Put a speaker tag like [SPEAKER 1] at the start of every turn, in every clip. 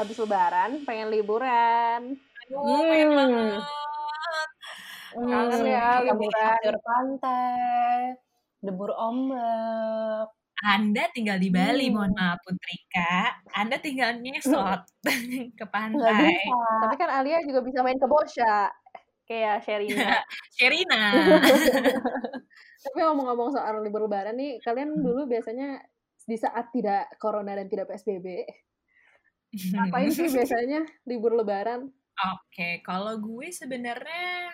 [SPEAKER 1] abis lebaran pengen liburan.
[SPEAKER 2] Aduh,
[SPEAKER 3] Hmm.
[SPEAKER 2] banget.
[SPEAKER 1] Kangen
[SPEAKER 3] Hmm,
[SPEAKER 1] ya liburan.
[SPEAKER 3] pantai, debur ombak.
[SPEAKER 2] Anda tinggal di Bali,
[SPEAKER 3] Hmm.
[SPEAKER 2] mohon maaf Putrika. Anda tinggal ngesot ke pantai.
[SPEAKER 1] Tapi kan Alia juga bisa main ke Bosya. Kayak Sherina.
[SPEAKER 2] Sherina.
[SPEAKER 1] Tapi ngomong-ngomong soal libur lebaran nih, kalian dulu biasanya di saat tidak corona dan tidak PSBB, ngapain sih biasanya libur lebaran?
[SPEAKER 2] Oke, kalau gue sebenarnya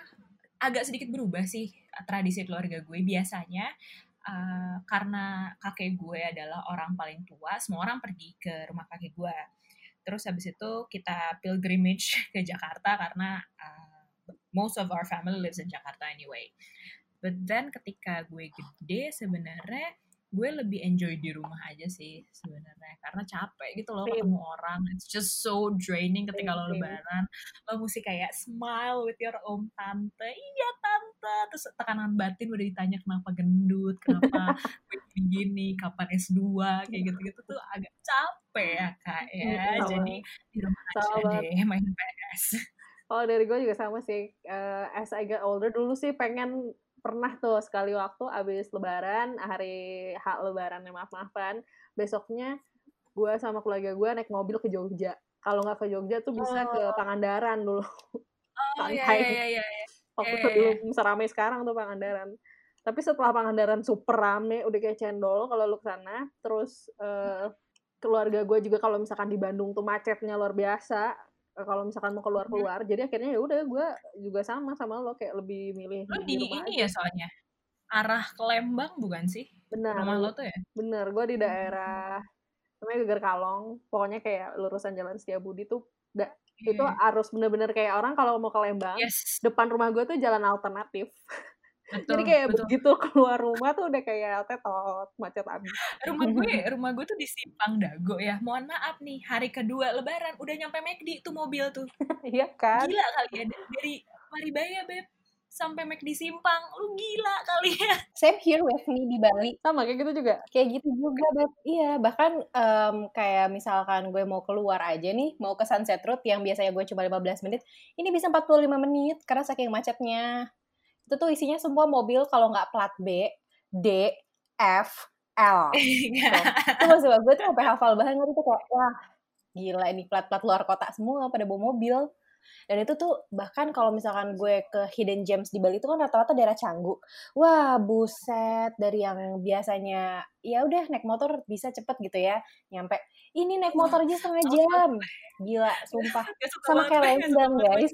[SPEAKER 2] agak sedikit berubah sih tradisi keluarga gue. Biasanya eh, karena kakek gue adalah orang paling tua, semua orang pergi ke rumah kakek gue. Terus habis itu kita pilgrimage ke Jakarta karena eh, most of our family lives in Jakarta anyway. But then ketika gue gede sebenarnya gue lebih enjoy di rumah aja sih sebenarnya karena capek gitu loh
[SPEAKER 1] Same.
[SPEAKER 2] ketemu orang it's just so draining ketika
[SPEAKER 1] Same,
[SPEAKER 2] lo lebaran lo mesti kayak smile with your own tante iya tante. Terus tekanan batin udah ditanya kenapa gendut? Kenapa begini kapan S2 kayak gitu-gitu tuh agak capek ya kak ya.
[SPEAKER 1] Sama.
[SPEAKER 2] jadi di rumah aja
[SPEAKER 1] Sama
[SPEAKER 2] deh main PS
[SPEAKER 1] Oh dari gue juga sama sih. Eh, as I get older dulu sih pengen pernah tuh sekali waktu abis lebaran, hari hak lebaran maaf maafan, besoknya gue sama keluarga gue naik mobil ke Jogja. Kalau nggak ke Jogja tuh bisa ke Pangandaran dulu.
[SPEAKER 2] oh iya iya iya iya
[SPEAKER 1] Waktu
[SPEAKER 2] Iya,
[SPEAKER 1] itu
[SPEAKER 2] iya,
[SPEAKER 1] belum seramai sekarang tuh Pangandaran. Tapi setelah Pangandaran super rame, udah kayak cendol kalau lu ke sana. Terus eh, keluarga gue juga kalau misalkan di Bandung tuh macetnya luar biasa. Eh, Kalau misalkan mau keluar-keluar, jadi akhirnya ya udah gue juga sama sama lo kayak lebih milih
[SPEAKER 2] lo
[SPEAKER 1] di,
[SPEAKER 2] di
[SPEAKER 1] rumah
[SPEAKER 2] ini
[SPEAKER 1] aja.
[SPEAKER 2] ya soalnya arah ke Lembang bukan sih
[SPEAKER 1] Benar,
[SPEAKER 2] rumah lo tuh ya
[SPEAKER 1] bener. Gue di daerah namanya Geger Kalong. Pokoknya kayak lurusan Jalan Setiabudi tuh da- itu
[SPEAKER 2] Hmm.
[SPEAKER 1] harus bener-bener kayak orang kalau mau ke Lembang,
[SPEAKER 2] yes
[SPEAKER 1] depan rumah gue tuh jalan alternatif.
[SPEAKER 2] betul
[SPEAKER 1] Jadi kayak
[SPEAKER 2] betul
[SPEAKER 1] begitu keluar rumah tuh udah kayak tetot, macet abis.
[SPEAKER 2] rumah gue rumah gue tuh di Simpang Dago ya mohon maaf nih hari kedua lebaran udah nyampe McD tuh mobil tuh
[SPEAKER 1] Iya kan?
[SPEAKER 2] gila kali ya dari Maribaya beb sampai McD Simpang lu gila kali ya
[SPEAKER 3] Same here with me di Bali.
[SPEAKER 1] Sama kayak gitu juga.
[SPEAKER 3] Kayak gitu juga, Beb. Iya, bahkan em, kayak misalkan gue mau keluar aja nih, mau ke Sunset Road yang biasanya gue cuma 15 menit, ini bisa 45 menit karena saking macetnya. Itu tuh isinya semua mobil kalau nggak plat B, D, F, L. Itu maksud gue tuh sampai hafal banget itu kayak, wah gila ini plat-plat luar kota semua pada bawa mobil. Dan itu tuh bahkan kalau misalkan gue ke Hidden Gems di Bali itu kan rata-rata daerah Canggu. Wah, buset dari yang biasanya ya udah naik motor bisa cepet gitu ya. Nyampe ini naik motor aja setengah jam. Gila, sumpah. Sama kayak
[SPEAKER 2] banget.
[SPEAKER 3] guys.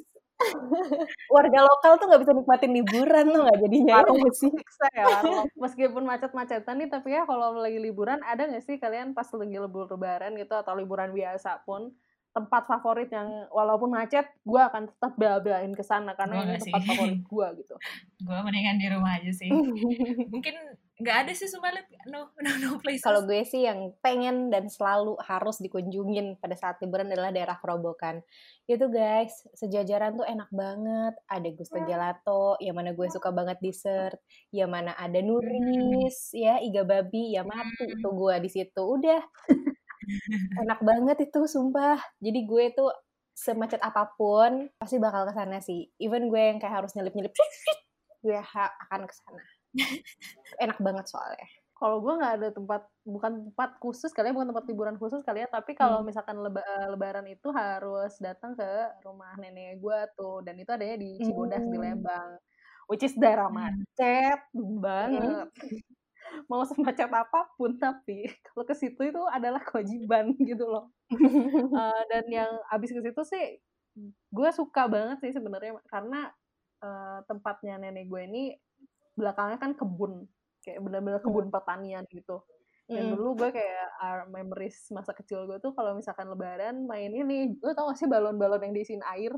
[SPEAKER 3] Warga lokal tuh nggak bisa nikmatin liburan tuh nggak jadinya ya sih?
[SPEAKER 1] Siksa ya warlock. Meskipun macet-macetan nih, tapi ya kalau lagi liburan, ada nggak sih kalian pas lagi libur lebaran gitu, atau liburan biasa pun, tempat favorit yang walaupun macet, gue akan tetap bela-belain ke sana, karena
[SPEAKER 2] Gua
[SPEAKER 1] ini tempat
[SPEAKER 2] sih.
[SPEAKER 1] favorit gue gitu.
[SPEAKER 2] gue mendingan di rumah aja sih mungkin nggak ada sih Sumalit no no no places
[SPEAKER 3] Kalau gue sih yang pengen dan selalu harus dikunjungin pada saat liburan adalah daerah Kerobokan. Itu guys, sejajaran tuh enak banget. Ada Gusto Gelato, yang mana gue suka banget dessert, yang mana ada Nuris, ya iga babi, ya mati itu gue di situ. Udah enak banget itu sumpah. Jadi gue tuh semacet apa pun pasti bakal ke sana sih. Even gue yang kayak harus nyelip-nyelip gue ha- akan ke sana. enak banget soalnya.
[SPEAKER 1] Kalau gue nggak ada tempat, bukan tempat khusus kali ya, bukan tempat liburan khusus kali ya, tapi kalau
[SPEAKER 3] Hmm.
[SPEAKER 1] misalkan leba- eh, lebaran itu harus datang ke rumah nenek gue tuh, dan itu adanya di Cibodas di
[SPEAKER 3] Hmm.
[SPEAKER 1] Lembang. Which is daerah
[SPEAKER 2] Hmm.
[SPEAKER 1] macet banget. Mau semacet apa pun, tapi kalau ke situ itu adalah kewajiban gitu loh. Eh, dan yang abis ke situ sih, gue suka banget sih sebenarnya karena eh, tempatnya nenek gue ini belakangnya kan kebun, kayak benar-benar kebun pertanian gitu. Dan
[SPEAKER 3] Mm.
[SPEAKER 1] dulu gue kayak uh, memories masa kecil gue tuh kalau misalkan lebaran main ini, lu tau gak sih balon-balon yang diisiin air?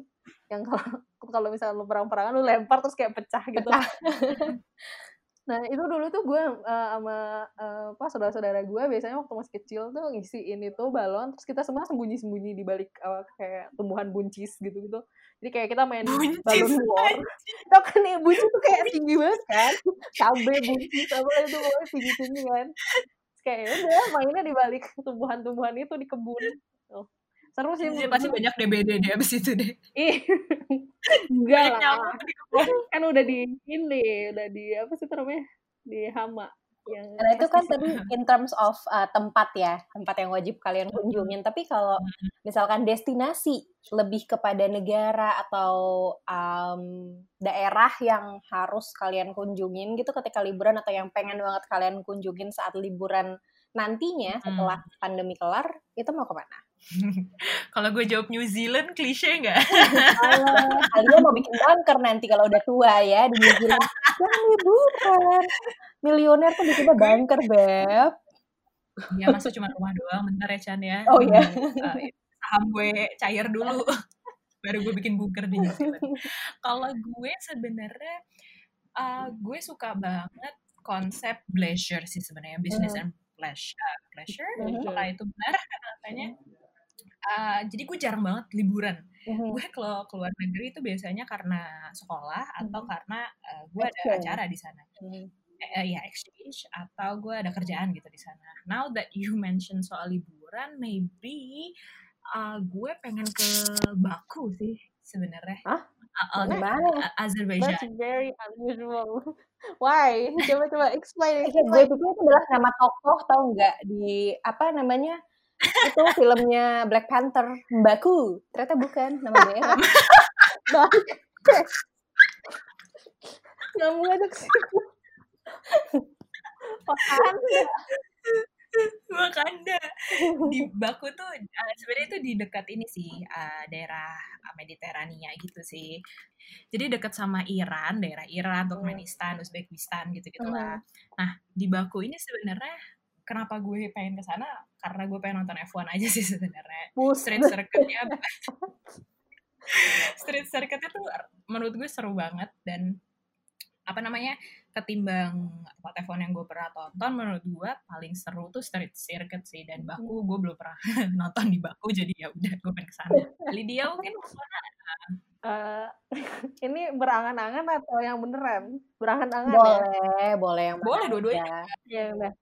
[SPEAKER 1] Yang kalau kalau misalkan lu perang-perangan lu lempar terus kayak pecah gitu. Nah itu dulu tuh gue uh, sama uh, apa saudara-saudara gue biasanya waktu masih kecil tuh ngisiin itu balon terus kita semua sembunyi-sembunyi di balik uh, kayak tumbuhan buncis gitu-gitu. Jadi kayak kita main
[SPEAKER 2] Buncis,
[SPEAKER 1] balon war. Tau kan ya buncis tuh kayak tinggi banget kan? Cabe buncis apa itu pokoknya tinggi-tinggi kan. Terus kayak ya udah mainnya di balik tumbuhan-tumbuhan itu di kebun. Tuh. Seru sih menurut
[SPEAKER 2] pasti banyak DBD deh abis itu deh.
[SPEAKER 1] Enggak lah.
[SPEAKER 2] nyamuk
[SPEAKER 1] kan udah di ini udah di apa sih namanya? Di hama yang
[SPEAKER 3] Nah itu kan tadi in terms of uh, tempat ya, tempat yang wajib kalian kunjungin. Tapi kalau misalkan destinasi lebih kepada negara atau um, daerah yang harus kalian kunjungin gitu ketika liburan atau yang pengen banget kalian kunjungin saat liburan nantinya setelah pandemi kelar, itu mau ke mana?
[SPEAKER 2] Kalau gue jawab New Zealand klise nggak?
[SPEAKER 3] Kalian mau bikin bunker nanti kalau udah tua ya di New Zealand. Jangan liburan. Milioner tuh bikinnya bunker, Beb.
[SPEAKER 2] Ya masa cuma rumah doang, bentar ya Chan ya.
[SPEAKER 3] Oh, iya.
[SPEAKER 2] Nunggu, eh, saham gue cair dulu, baru gue bikin bunker di New Zealand. Kalau gue sebenarnya, uh, gue suka banget konsep pleasure sih sebenarnya, business and pleasure. uh, pleasure,
[SPEAKER 3] Mhm.
[SPEAKER 2] apakah itu benar katanya? Uh, jadi gue jarang banget liburan.
[SPEAKER 3] Mhm.
[SPEAKER 2] Gue kalau keluar negeri itu biasanya karena sekolah atau
[SPEAKER 3] Mhm.
[SPEAKER 2] karena uh, gue ada acara di sana
[SPEAKER 3] Mhm.
[SPEAKER 2] eh, ya exchange atau gue ada kerjaan gitu di sana. Now that you mention soal liburan, maybe uh, gue pengen ke Baku sih sebenarnya.
[SPEAKER 1] Hah?
[SPEAKER 2] Uh,
[SPEAKER 3] Gimana?
[SPEAKER 2] Azerbaijan.
[SPEAKER 1] That's very unusual. Why? Coba coba explain.
[SPEAKER 3] Eh, gue pikir itu adalah nama tokoh tau nggak di apa namanya itu filmnya Black Panther Mbaku ternyata bukan nama daerah
[SPEAKER 1] Nyambung aja ke situ.
[SPEAKER 2] Wakanda di Baku tuh uh, sebenarnya itu di dekat ini sih uh, daerah Mediterania gitu sih. Jadi dekat sama Iran, daerah Iran, Turkmenistan, Uzbekistan gitu-gitu lah. Nah, di Baku ini sebenarnya kenapa gue pengen ke sana? Karena gue pengen nonton F1 aja sih sebenarnya. Street circuitnya Street circuitnya tuh menurut gue seru banget dan apa namanya ketimbang F1 yang gue pernah tonton menurut gue paling seru tuh street circuit sih dan Baku gue belum pernah nonton di Baku jadi ya udah gue pengen ke sana Lydia mungkin ke sana
[SPEAKER 1] Eh, ini berangan-angan atau yang beneran? Berangan-angan ya?
[SPEAKER 3] boleh boleh yang
[SPEAKER 2] Boleh dua-duanya.
[SPEAKER 1] Ya udah.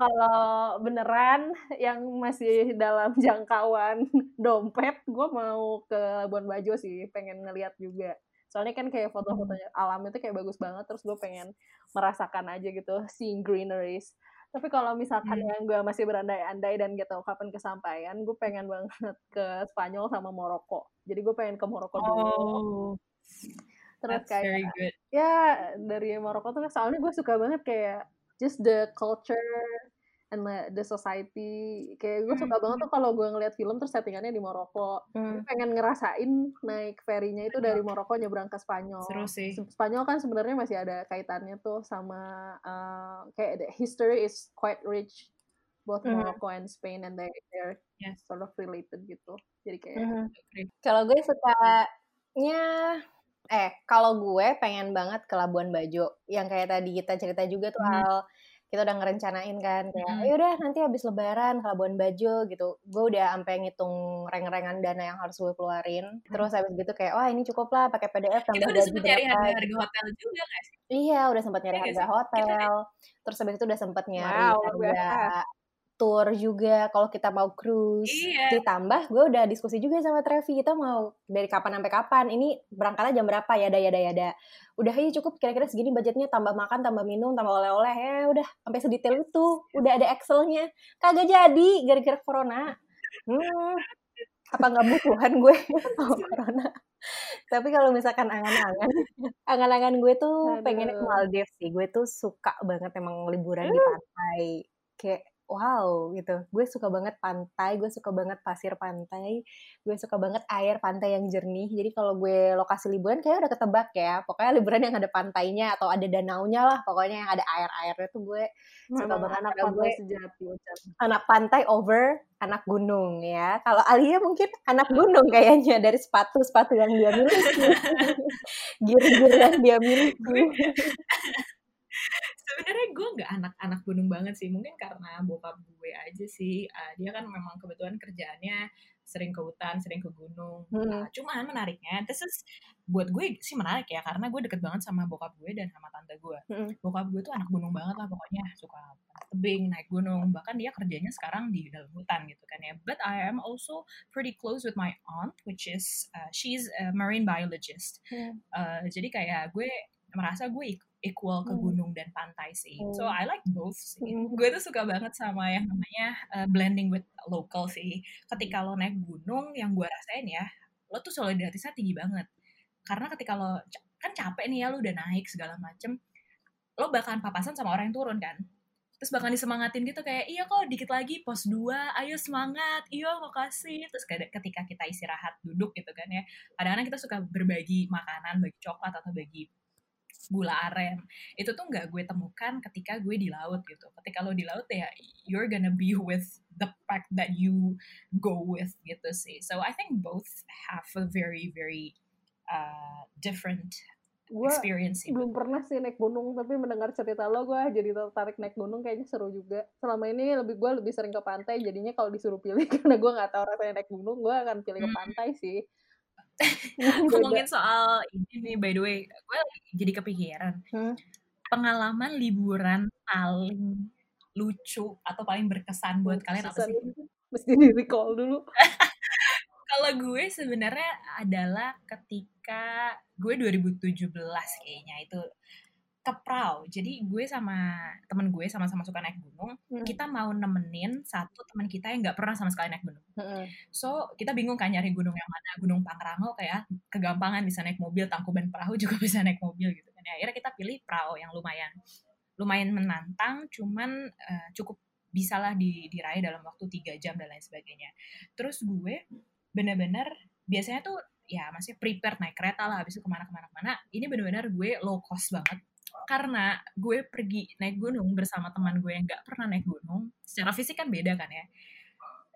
[SPEAKER 1] Kalau beneran yang masih dalam jangkauan dompet, gue mau ke Labuan Bajo sih, pengen ngeliat juga. Soalnya kan kayak foto-fotonya alam itu kayak bagus banget, terus gue pengen merasakan aja gitu, seeing greeneries. Tapi kalau misalkan
[SPEAKER 2] Hmm.
[SPEAKER 1] yang gue masih berandai-andai dan gak tahu kapan kesampaian, gue pengen banget ke Spanyol sama Maroko. Jadi gue pengen ke Maroko dulu.
[SPEAKER 2] oh
[SPEAKER 1] Terus
[SPEAKER 2] that's
[SPEAKER 1] kayak
[SPEAKER 2] very good
[SPEAKER 1] ya dari Maroko tuh soalnya gue suka banget kayak just the culture and the- the society kayak gue suka banget tuh kalau gue ngeliat film terus settingannya di Maroko
[SPEAKER 3] Hmm.
[SPEAKER 1] Gue pengen ngerasain naik ferinya itu dari Maroko nyebrang ke Spanyol
[SPEAKER 2] seru sih
[SPEAKER 1] Spanyol kan sebenarnya masih ada kaitannya tuh sama uh, kayak the history is quite rich both
[SPEAKER 3] Mhm.
[SPEAKER 1] Morocco and Spain and they they're
[SPEAKER 2] Yes.
[SPEAKER 1] sort of related gitu jadi kayak.
[SPEAKER 2] Agree.
[SPEAKER 3] Kalau gue sukanya eh kalau gue pengen banget ke Labuan Bajo yang kayak tadi kita cerita juga tuh
[SPEAKER 2] Mhm.
[SPEAKER 3] Al kita udah ngerencanain kan kayak ayo udah nanti habis lebaran ke Labuan Bajo gitu. Gue udah sampai ngitung reng-rengan dana yang harus gue keluarin. Terus habis gitu kayak wah ini cukup lah pakai PDF
[SPEAKER 2] kita udah
[SPEAKER 3] gaji
[SPEAKER 2] sempet nyari
[SPEAKER 3] berapa
[SPEAKER 2] harga-harga hotel juga gak sih?
[SPEAKER 3] Iya udah sempat nyari harga
[SPEAKER 2] sih? Kita
[SPEAKER 3] hotel. Terus habis itu udah sempat nyari
[SPEAKER 1] Wow,
[SPEAKER 3] harga. Tour juga kalau kita mau cruise.
[SPEAKER 2] Iya.
[SPEAKER 3] ditambah gue udah diskusi juga sama Trevi kita mau dari kapan sampai kapan. Ini berangkatnya jam berapa ya daya daya? Daya udah aja cukup kira-kira segini budgetnya tambah makan tambah minum tambah oleh-oleh. Ya udah sampai sedetail itu udah ada Excelnya. Kagak jadi gara-gara corona. Hmm, apa nggak butuhan gue? Sama corona. Tapi kalau misalkan angan-angan angan-angan gue tuh pengennya ke
[SPEAKER 1] Aduh.
[SPEAKER 3] Maldives sih. Gue tuh suka banget emang liburan di pantai. Kayak wow gitu. Gue suka banget pantai gue suka banget pasir pantai gue suka banget air pantai yang jernih. Jadi kalau gue lokasi liburan kayak udah ketebak ya. Pokoknya liburan yang ada pantainya atau ada danaunya lah pokoknya yang ada air airnya tuh gue suka banget.
[SPEAKER 1] anak pantai
[SPEAKER 3] gue
[SPEAKER 1] sejati
[SPEAKER 3] anak pantai over anak gunung ya. Kalau Alia mungkin anak gunung kayaknya dari sepatu sepatu yang dia miliki. Gear-gear yang dia miliki
[SPEAKER 2] sebenarnya gue nggak anak-anak gunung banget sih mungkin karena bokap gue aja sih Uh, dia kan memang kebetulan kerjaannya sering ke hutan, sering ke gunung.
[SPEAKER 3] Hmm.
[SPEAKER 2] Uh, cuman menariknya, this is buat gue sih menarik ya karena gue deket banget sama bokap gue dan sama tante gue.
[SPEAKER 3] Hmm.
[SPEAKER 2] Bokap gue tuh anak gunung banget lah pokoknya suka tebing, naik gunung. Bahkan dia kerjanya sekarang di dalam hutan gitu kan ya. But I am also pretty close with my aunt, which is uh, she's a marine biologist.
[SPEAKER 3] Hmm.
[SPEAKER 2] Uh, jadi kayak gue merasa gue equal ke
[SPEAKER 3] Hmm.
[SPEAKER 2] gunung dan pantai sih. So
[SPEAKER 3] Hmm.
[SPEAKER 2] I like both sih.
[SPEAKER 3] Hmm.
[SPEAKER 2] Gue tuh suka banget sama yang namanya uh, blending with local sih. Ketika lo naik gunung, yang gue rasain ya, lo tuh solidaritasnya tinggi banget. Karena ketika lo kan capek nih ya, lo udah naik segala macem, lo bakalan papasan sama orang yang turun kan. Terus bakalan disemangatin gitu kayak, iya kok dikit lagi pos 2, ayo semangat, iya makasih. Terus ketika kita istirahat duduk gitu kan ya, kadang-kadang kita suka berbagi makanan, bagi coklat atau bagi gula aren. Itu tuh nggak gue temukan ketika gue di laut gitu. Ketika lo di laut ya you're gonna be with the pack that you go with gitu sih. So I think both have a very very uh, different
[SPEAKER 1] gue
[SPEAKER 2] experience sih.
[SPEAKER 1] belum pernah sih naik gunung tapi mendengar cerita lo gue jadi tertarik naik gunung kayaknya seru juga. Selama ini lebih gue lebih sering ke pantai jadinya kalau disuruh pilih karena gue nggak tahu rasanya naik gunung gue akan pilih ke
[SPEAKER 2] Hmm.
[SPEAKER 1] pantai sih
[SPEAKER 2] ngomongin soal ini nih by the way gue jadi kepikiran.
[SPEAKER 3] Hmm.
[SPEAKER 2] pengalaman liburan paling lucu atau paling berkesan buat kalian apa sih?
[SPEAKER 1] mesti di recall dulu.
[SPEAKER 2] Kalau gue sebenarnya adalah ketika gue 2017 kayaknya itu ke Prau. Jadi gue sama temen gue sama-sama suka naik gunung.
[SPEAKER 3] Hmm.
[SPEAKER 2] Kita mau nemenin satu teman kita yang nggak pernah sama sekali naik gunung.
[SPEAKER 3] Hmm.
[SPEAKER 2] So kita bingung kan nyari gunung yang mana. Gunung Pangrango kayak kegampangan bisa naik mobil, Tangkuban Perahu juga bisa naik mobil gitu kan. Ya, akhirnya kita pilih Prau yang lumayan lumayan menantang, cuman eh, cukup bisalah di, diraih dalam waktu tiga jam dan lain sebagainya. Terus gue bener-bener biasanya tuh ya masih prepared naik kereta lah habis itu ke mana-kemana mana ini bener-bener gue low cost banget karena gue pergi naik gunung bersama teman gue yang nggak pernah naik gunung secara fisik kan beda kan ya.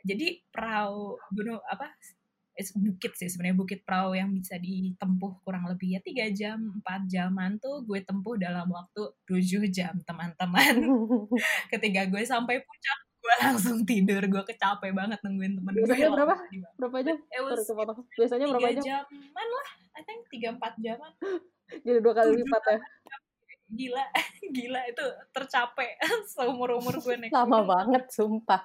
[SPEAKER 2] Jadi perahu gunung apa it's bukit sih sebenarnya bukit perahu yang bisa ditempuh kurang lebih ya tiga jam empat jaman tuh gue tempuh dalam waktu tujuh jam teman-teman. Ketika gue sampai puncak gue langsung tidur gue kecapek banget nungguin temen gue
[SPEAKER 1] Biasanya berapa? berapa jam? Biasanya berapa
[SPEAKER 2] tiga
[SPEAKER 1] jam?
[SPEAKER 2] jaman lah I think tiga empat jaman.
[SPEAKER 1] Jadi dua kali lipat ya
[SPEAKER 2] gila gila itu tercapek seumur umur gue naik
[SPEAKER 3] Lama
[SPEAKER 2] gunung.
[SPEAKER 3] banget, sumpah.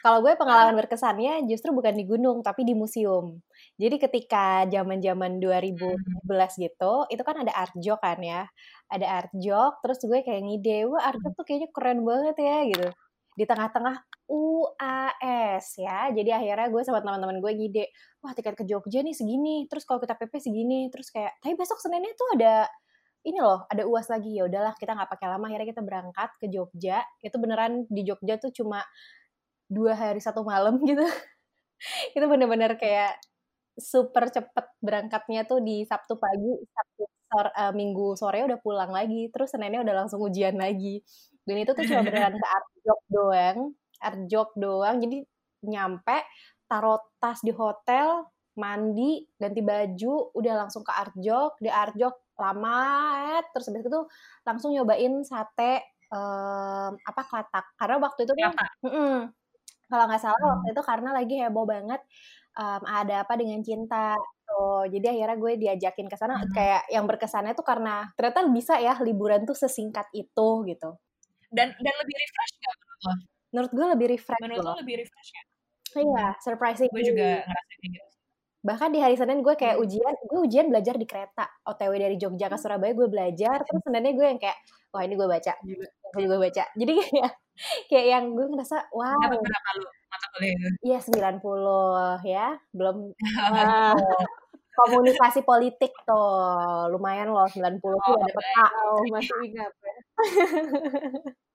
[SPEAKER 3] Kalau gue pengalaman berkesannya justru bukan di gunung, tapi di museum. Jadi ketika zaman-zaman 2017 gitu, itu kan ada art jok kan ya. Ada art jok, terus gue kayak ngide, wah art jok tuh kayaknya keren banget ya gitu. Di tengah-tengah UAS ya. Jadi akhirnya gue sama teman-teman gue ngide, wah tiket ke Jogja nih segini, terus kalau kita PP segini, terus kayak, tapi besok Seninnya tuh ada ini loh ada uas lagi ya udahlah kita nggak pakai lama akhirnya kita berangkat ke Jogja. Itu beneran di Jogja tuh cuma dua hari satu malam gitu. Itu bener-bener kayak super cepet berangkatnya tuh di Sabtu pagi Sabtu sore, eh, Minggu sore udah pulang lagi terus Seninnya udah langsung ujian lagi. Dan itu tuh cuma beneran ke Arjok doang Arjok doang. Jadi nyampe taruh tas di hotel mandi ganti baju udah langsung ke Arjok di Arjok lama terus habis itu langsung nyobain sate em, apa klatak karena waktu itu kan
[SPEAKER 2] Ternyata.
[SPEAKER 3] mm-mm, kalau nggak salah
[SPEAKER 2] Hmm.
[SPEAKER 3] waktu itu karena lagi heboh banget em, ada apa dengan cinta tuh jadi akhirnya gue diajakin ke sana
[SPEAKER 2] Hmm.
[SPEAKER 3] kayak yang berkesannya tuh karena ternyata bisa ya liburan tuh sesingkat itu gitu.
[SPEAKER 2] Dan dan lebih refresh nggak menurut lo?
[SPEAKER 3] Menurut gue lebih refresh
[SPEAKER 2] menurut lo lebih refresh nggak?
[SPEAKER 3] Iya surprising
[SPEAKER 2] gue juga ngerasa kayak gitu
[SPEAKER 3] bahkan di hari Senin gue kayak
[SPEAKER 2] Hmm.
[SPEAKER 3] ujian gue ujian belajar di kereta. OTW dari Jogja ke Surabaya gue belajar terus Seninnya gue yang kayak wah ini gue baca. Gue juga baca. Jadi kayak kayak yang gue ngerasa wow.
[SPEAKER 2] Dapat berapa lo mata kuliah
[SPEAKER 3] iya 90 ya. Belum
[SPEAKER 1] Ah,
[SPEAKER 3] komunikasi politik tuh. Lumayan loh 90 tuh
[SPEAKER 2] Oh,
[SPEAKER 3] dapet A
[SPEAKER 1] oh, masih ingat ya.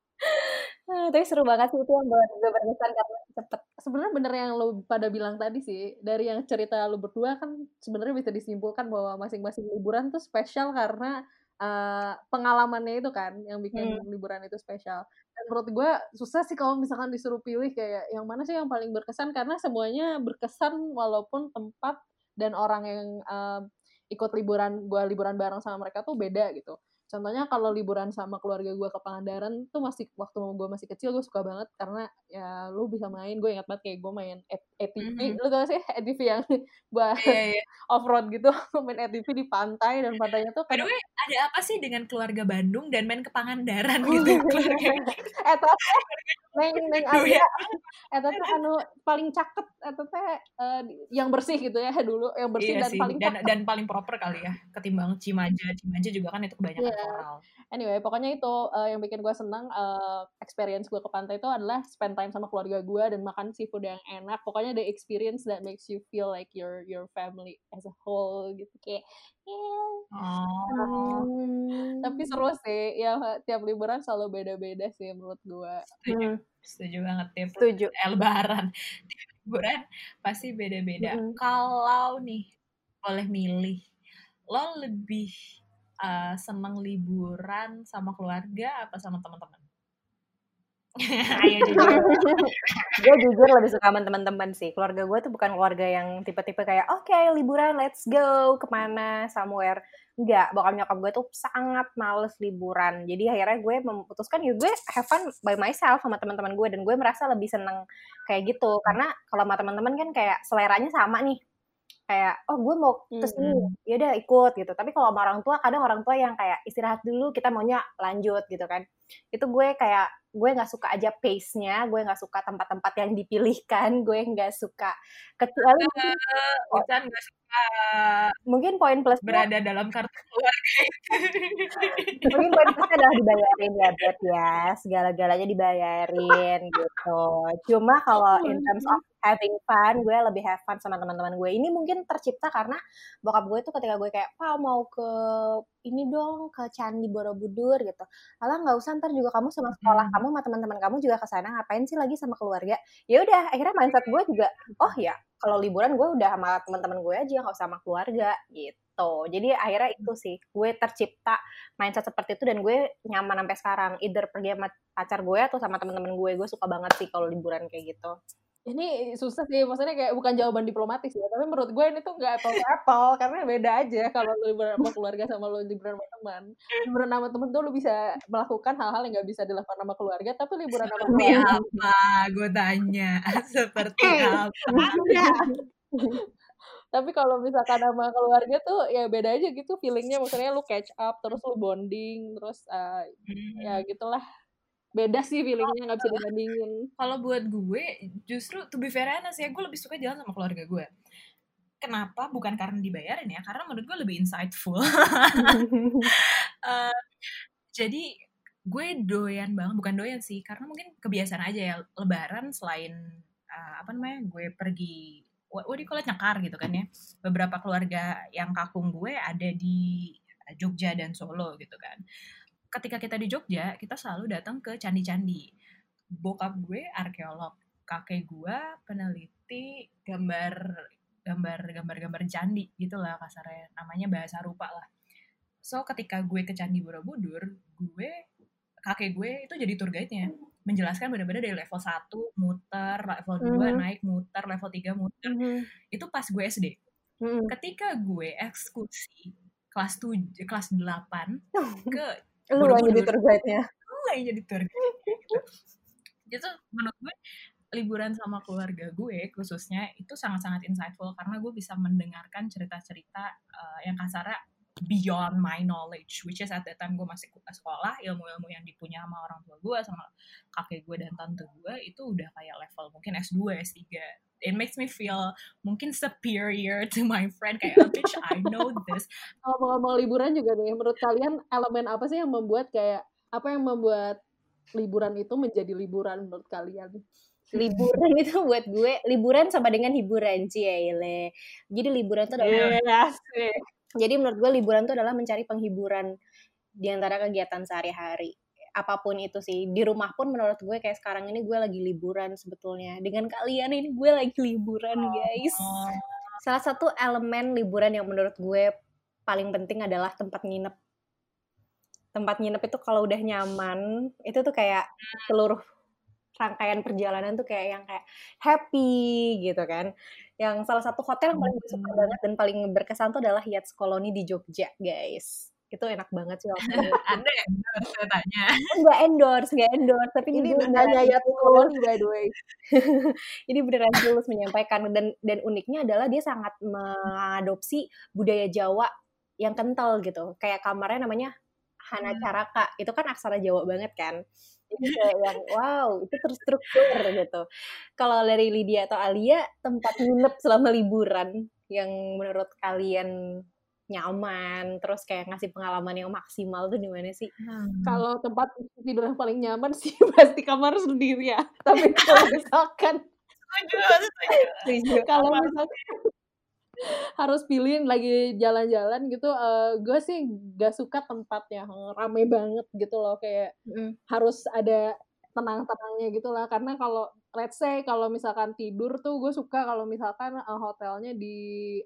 [SPEAKER 3] Tapi seru banget sih itu yang berkesan karena cepet.
[SPEAKER 1] Sebenarnya bener yang lo pada bilang tadi sih dari yang cerita lo berdua kan sebenarnya bisa disimpulkan bahwa masing-masing liburan tuh spesial karena eh, pengalamannya itu kan yang bikin liburan itu spesial. Dan menurut gue susah sih kalau misalkan disuruh pilih kayak yang mana sih yang paling berkesan karena semuanya berkesan walaupun tempat dan orang yang eh, ikut liburan gue liburan bareng sama mereka tuh beda gitu contohnya kalau liburan sama keluarga gue ke Pangandaran tuh masih waktu gue masih kecil gue suka banget karena ya lu bisa main gue ingat banget kayak gue main ATV mm -hmm. lu tau sih? ATV yang buat yeah, yeah. off road gitu main ATV di pantai dan pantainya tuh
[SPEAKER 2] by the way ada apa sih dengan keluarga Bandung dan main ke Pangandaran gitu? Keluarga
[SPEAKER 1] eh neng neng aja eta tuh anu paling caket eta teh uh, yang bersih gitu ya dulu yang bersih iya dan
[SPEAKER 2] sih.
[SPEAKER 1] paling
[SPEAKER 2] dan, dan paling proper kali ya ketimbang Cimaja. Cimaja juga kan itu kebanyakan yeah
[SPEAKER 1] Wow. Anyway, pokoknya itu uh, yang bikin gue senang uh, experience gue ke pantai itu adalah spend time sama keluarga gue dan makan seafood yang enak. Pokoknya the experience that makes you feel like your your family as a whole gitu kayak. Yeah. Oh. Um, tapi seru sih, ya tiap liburan selalu beda-beda sih menurut gue.
[SPEAKER 2] Setuju, hmm. setuju banget tiap
[SPEAKER 3] setuju.
[SPEAKER 2] Eh, lebaran, liburan pasti beda-beda. Hmm. Kalau nih boleh milih, lo lebih uh, seneng liburan sama keluarga apa sama teman-teman?
[SPEAKER 3] Ayo jujur. gue jujur lebih suka sama teman-teman sih. Keluarga gue tuh bukan keluarga yang tipe-tipe kayak oke okay, liburan let's go ke mana somewhere. Enggak, bokap nyokap gue tuh sangat males liburan. Jadi akhirnya gue memutuskan ya gue have fun by myself sama teman-teman gue dan gue merasa lebih seneng kayak gitu karena kalau sama teman-teman kan kayak seleranya sama nih kayak oh gue mau ke sini mm-hmm. ya udah ikut gitu tapi kalau sama orang tua kadang orang tua yang kayak istirahat dulu kita maunya lanjut gitu kan itu gue kayak gue nggak suka aja pace-nya gue nggak suka tempat-tempat yang dipilihkan gue nggak suka. Kecuali
[SPEAKER 2] uh, nggak suka
[SPEAKER 3] mungkin poin plus
[SPEAKER 2] berada dalam kartu keluarga.
[SPEAKER 3] Mungkin poin plusnya adalah dibayarin ya buat ya. Segala-galanya dibayarin gitu. Cuma kalau in terms of having fun gue lebih have fun sama teman-teman gue. Ini mungkin tercipta karena bokap gue tuh ketika gue kayak pak mau ke ini dong ke candi borobudur gitu. Malah nggak usah ntar juga kamu sama sekolah kamu sama teman-teman kamu juga ke sana ngapain sih lagi sama keluarga? Ya udah akhirnya mindset gue juga oh ya kalau liburan gue udah sama teman-teman gue aja nggak usah sama keluarga gitu. Jadi akhirnya itu sih gue tercipta mindset seperti itu dan gue nyaman sampai sekarang. Either pergi sama pacar gue atau sama teman-teman gue gue suka banget sih kalau liburan kayak gitu
[SPEAKER 1] ini susah sih, maksudnya kayak bukan jawaban diplomatis ya, tapi menurut gue ini tuh nggak apple to apple, karena beda aja kalau lu liburan sama keluarga sama lu liburan sama teman. Liburan sama temen tuh lu bisa melakukan hal-hal yang nggak bisa dilakukan sama keluarga, tapi liburan sama
[SPEAKER 2] Seperti keluarga apa? Gue tanya, seperti eh, apa?
[SPEAKER 1] tapi kalau misalkan sama keluarga tuh ya beda aja gitu feelingnya, maksudnya lu catch up, terus lu bonding, terus uh, ya gitulah beda sih feelingnya nggak bisa dibandingin.
[SPEAKER 2] kalau buat gue justru to be fair sih ya gue lebih suka jalan sama keluarga gue. Kenapa? Bukan karena dibayarin ya karena menurut gue lebih insightful. Uh, jadi gue doyan banget bukan doyan sih karena mungkin kebiasaan aja ya lebaran selain uh, apa namanya gue pergi what, what do you call it, nyekar gitu kan ya. Beberapa keluarga yang kakung gue ada di Jogja dan Solo gitu kan ketika kita di Jogja, kita selalu datang ke candi-candi. Bokap gue arkeolog, kakek gue peneliti gambar gambar gambar gambar candi gitulah kasarnya namanya bahasa rupa lah so ketika gue ke candi borobudur gue kakek gue itu jadi tour guide-nya menjelaskan benar-benar dari level 1 muter level 2 mm -hmm. naik muter level 3 muter mm -hmm. itu pas gue SD mm -hmm. ketika gue ekskursi kelas 7 kelas 8 ke
[SPEAKER 3] Lu yang jadi tour guide-nya.
[SPEAKER 2] Lu yang jadi tour guide. Gitu. Jadi menurut gue liburan sama keluarga gue khususnya itu sangat-sangat insightful karena gue bisa mendengarkan cerita-cerita uh, yang kasarnya beyond my knowledge which is at that time gue masih sekolah ilmu-ilmu yang dipunya sama orang tua gue sama kakek gue dan tante gue itu udah kayak level mungkin S2 S3 it makes me feel mungkin superior to my friend kayak oh, bitch I know this
[SPEAKER 1] kalau ngomong liburan juga nih menurut kalian elemen apa sih yang membuat kayak apa yang membuat liburan itu menjadi liburan menurut kalian
[SPEAKER 3] liburan itu buat gue liburan sama dengan hiburan Ciele. Jadi liburan itu adalah yes. Jadi menurut gue liburan itu adalah mencari penghiburan di antara kegiatan sehari-hari. Apa pun itu sih. Di rumah pun menurut gue kayak sekarang ini gue lagi liburan sebetulnya. Dengan kalian ini gue lagi liburan guys. Salah satu elemen liburan yang menurut gue paling penting adalah tempat nginep. Tempat nginep itu kalau udah nyaman, itu tuh kayak seluruh rangkaian perjalanan tuh kayak yang kayak happy gitu kan. Yang salah satu hotel yang paling gue suka banget dan paling berkesan tuh adalah Yates Colony di Jogja, guys. itu enak banget sih
[SPEAKER 2] anda yang saya tanya
[SPEAKER 3] nggak endorse nggak endorse tapi
[SPEAKER 1] ini
[SPEAKER 3] gue
[SPEAKER 1] nanya ya koloni by the way.
[SPEAKER 3] Ini beneran tulus menyampaikan dan dan uniknya adalah dia sangat mengadopsi budaya Jawa yang kental gitu. Kayak kamarnya namanya Hana Caraka itu kan aksara Jawa banget kan jadi kayak yang wow itu terstruktur gitu kalau dari Lydia atau Alia tempat nginep selama liburan yang menurut kalian nyaman terus kayak ngasih pengalaman yang maksimal tuh di mana sih?
[SPEAKER 1] Hmm. Kalau tempat tidur yang paling nyaman sih pasti kamar sendiri ya. Tapi kalau misalkan kalau misalkan harus pilih lagi jalan-jalan gitu, uh, gue sih gak suka tempatnya rame banget gitu loh kayak mm. harus ada tenang-tenangnya gitu lah karena kalau let's say kalau misalkan tidur tuh gue suka kalau misalkan uh, hotelnya di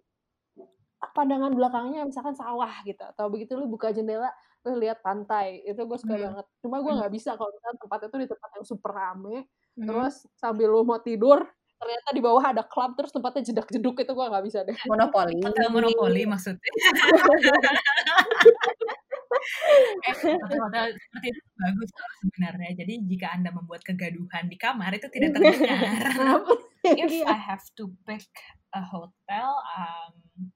[SPEAKER 1] pandangan belakangnya misalkan sawah gitu atau begitu lu buka jendela lu lihat pantai itu gue suka hmm. banget cuma gue nggak bisa kalau misalkan tempat itu di tempat yang super rame hmm. terus sambil lu mau tidur ternyata di bawah ada klub terus tempatnya jedak jeduk itu gue nggak bisa deh
[SPEAKER 3] monopoli
[SPEAKER 2] hotel monopoli maksudnya eh, hotel seperti itu bagus sebenarnya jadi jika anda membuat kegaduhan di kamar itu tidak terdengar if iya. I have to pick a hotel um,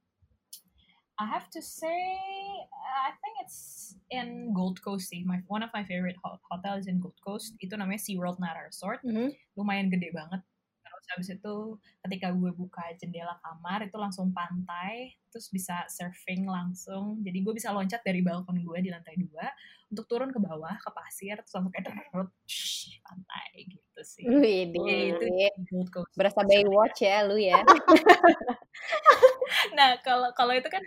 [SPEAKER 2] I have to say, I think it's in Gold Coast sih. My one of my favorite hotel is in Gold Coast. Itu namanya Sea World Night Resort. Mm -hmm. Lumayan gede banget. Terus habis itu ketika gue buka jendela kamar itu langsung pantai, terus bisa surfing langsung. Jadi gue bisa loncat dari balkon gue di lantai dua untuk turun ke bawah ke pasir terus langsung kayak derut pantai gitu sih.
[SPEAKER 3] Wih, itu Gold Coast. Berasa Baywatch ya lu ya.
[SPEAKER 2] nah kalau kalau itu kan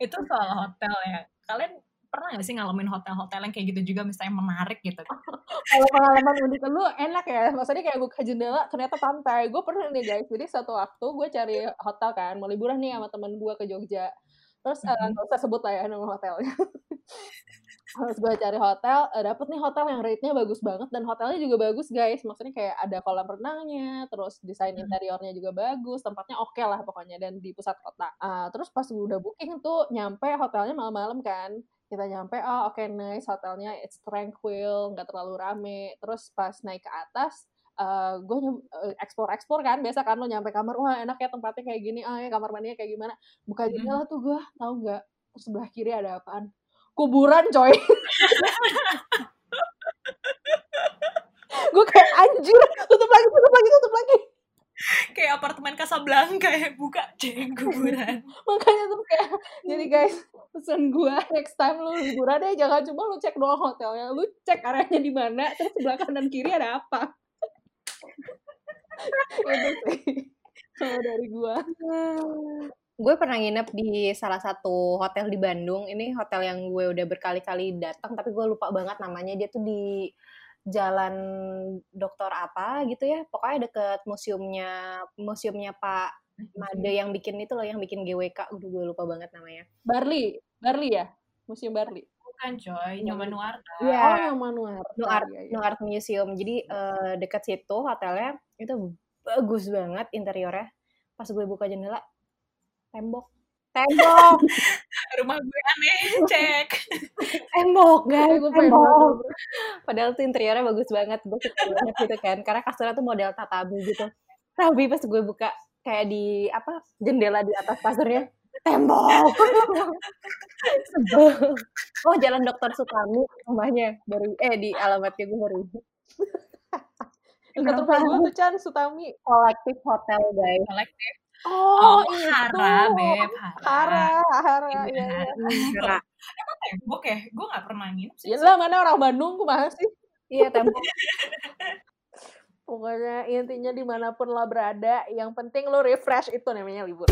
[SPEAKER 2] itu soal hotel ya kalian pernah gak sih ngalamin hotel-hotel yang kayak gitu juga misalnya menarik gitu?
[SPEAKER 1] Kalau pengalaman unik lu enak ya. Maksudnya kayak buka jendela ternyata pantai. Gue pernah nih guys. Jadi satu waktu gue cari hotel kan mau liburan nih sama temen gue ke Jogja terus mm -hmm. uh, usah sebut lah ya nama hotelnya Terus gue cari hotel, uh, dapet nih hotel yang rate-nya bagus banget dan hotelnya juga bagus guys. Maksudnya kayak ada kolam renangnya, terus desain hmm. interiornya juga bagus, tempatnya oke okay lah pokoknya dan di pusat kota. Uh, terus pas gue udah booking tuh nyampe hotelnya malam-malam kan. Kita nyampe, oh oke okay, nice hotelnya, it's tranquil, nggak terlalu rame. Terus pas naik ke atas, uh, gue uh, ekspor ekspor kan biasa kan lo nyampe kamar wah enak ya tempatnya kayak gini ah ya kamar mandinya kayak gimana. Buka hmm. jendela tuh gue tau nggak sebelah kiri ada apaan? Kuburan coy. Gue kayak anjir tutup lagi tutup lagi tutup lagi.
[SPEAKER 2] Kayak apartemen Casablanca kayak buka ceng kuburan.
[SPEAKER 1] Makanya tuh kayak jadi guys pesan gue next time lu liburan deh jangan cuma lu cek doang hotelnya lu cek areanya di mana terus sebelah kanan kiri ada apa itu sih kalau dari gue
[SPEAKER 3] gue pernah nginep di salah satu hotel di Bandung. Ini hotel yang gue udah berkali-kali datang, tapi gue lupa banget namanya. Dia tuh di Jalan Dokter apa gitu ya. Pokoknya deket museumnya museumnya Pak Made yang bikin itu loh, yang bikin GWK. Udah gue lupa banget namanya.
[SPEAKER 1] Barli, Barli ya, Museum Barli.
[SPEAKER 2] Bukan coy, Nyoman Nuarta.
[SPEAKER 1] Iya. Oh, Nyoman Nuarta.
[SPEAKER 3] Nuart, ya, ya. Nuart Museum. Jadi uh, deket situ hotelnya itu bagus banget interiornya. Pas gue buka jendela, tembok tembok
[SPEAKER 2] rumah gue aneh cek
[SPEAKER 3] tembok guys gue tembok padahal tuh interiornya bagus banget gue suka banget gitu kan karena kasurnya tuh model tatabu gitu tapi pas gue buka kayak di apa jendela di atas kasurnya tembok oh jalan dokter Sutami rumahnya baru eh di alamatnya gue baru
[SPEAKER 1] Dekat rumah gue tuh Chan Sutami
[SPEAKER 3] kolektif hotel guys
[SPEAKER 2] kolektif
[SPEAKER 1] Oh, oh itu.
[SPEAKER 2] Hara, Beb.
[SPEAKER 1] Hara, Hara. Iya, iya.
[SPEAKER 2] Hara. Emang tembok ya? Gue gak pernah nginep sih.
[SPEAKER 1] Iya mana orang Bandung, gue sih.
[SPEAKER 3] Iya, tembok.
[SPEAKER 1] Pokoknya intinya di mana pun lo berada, yang penting lo refresh itu namanya libur.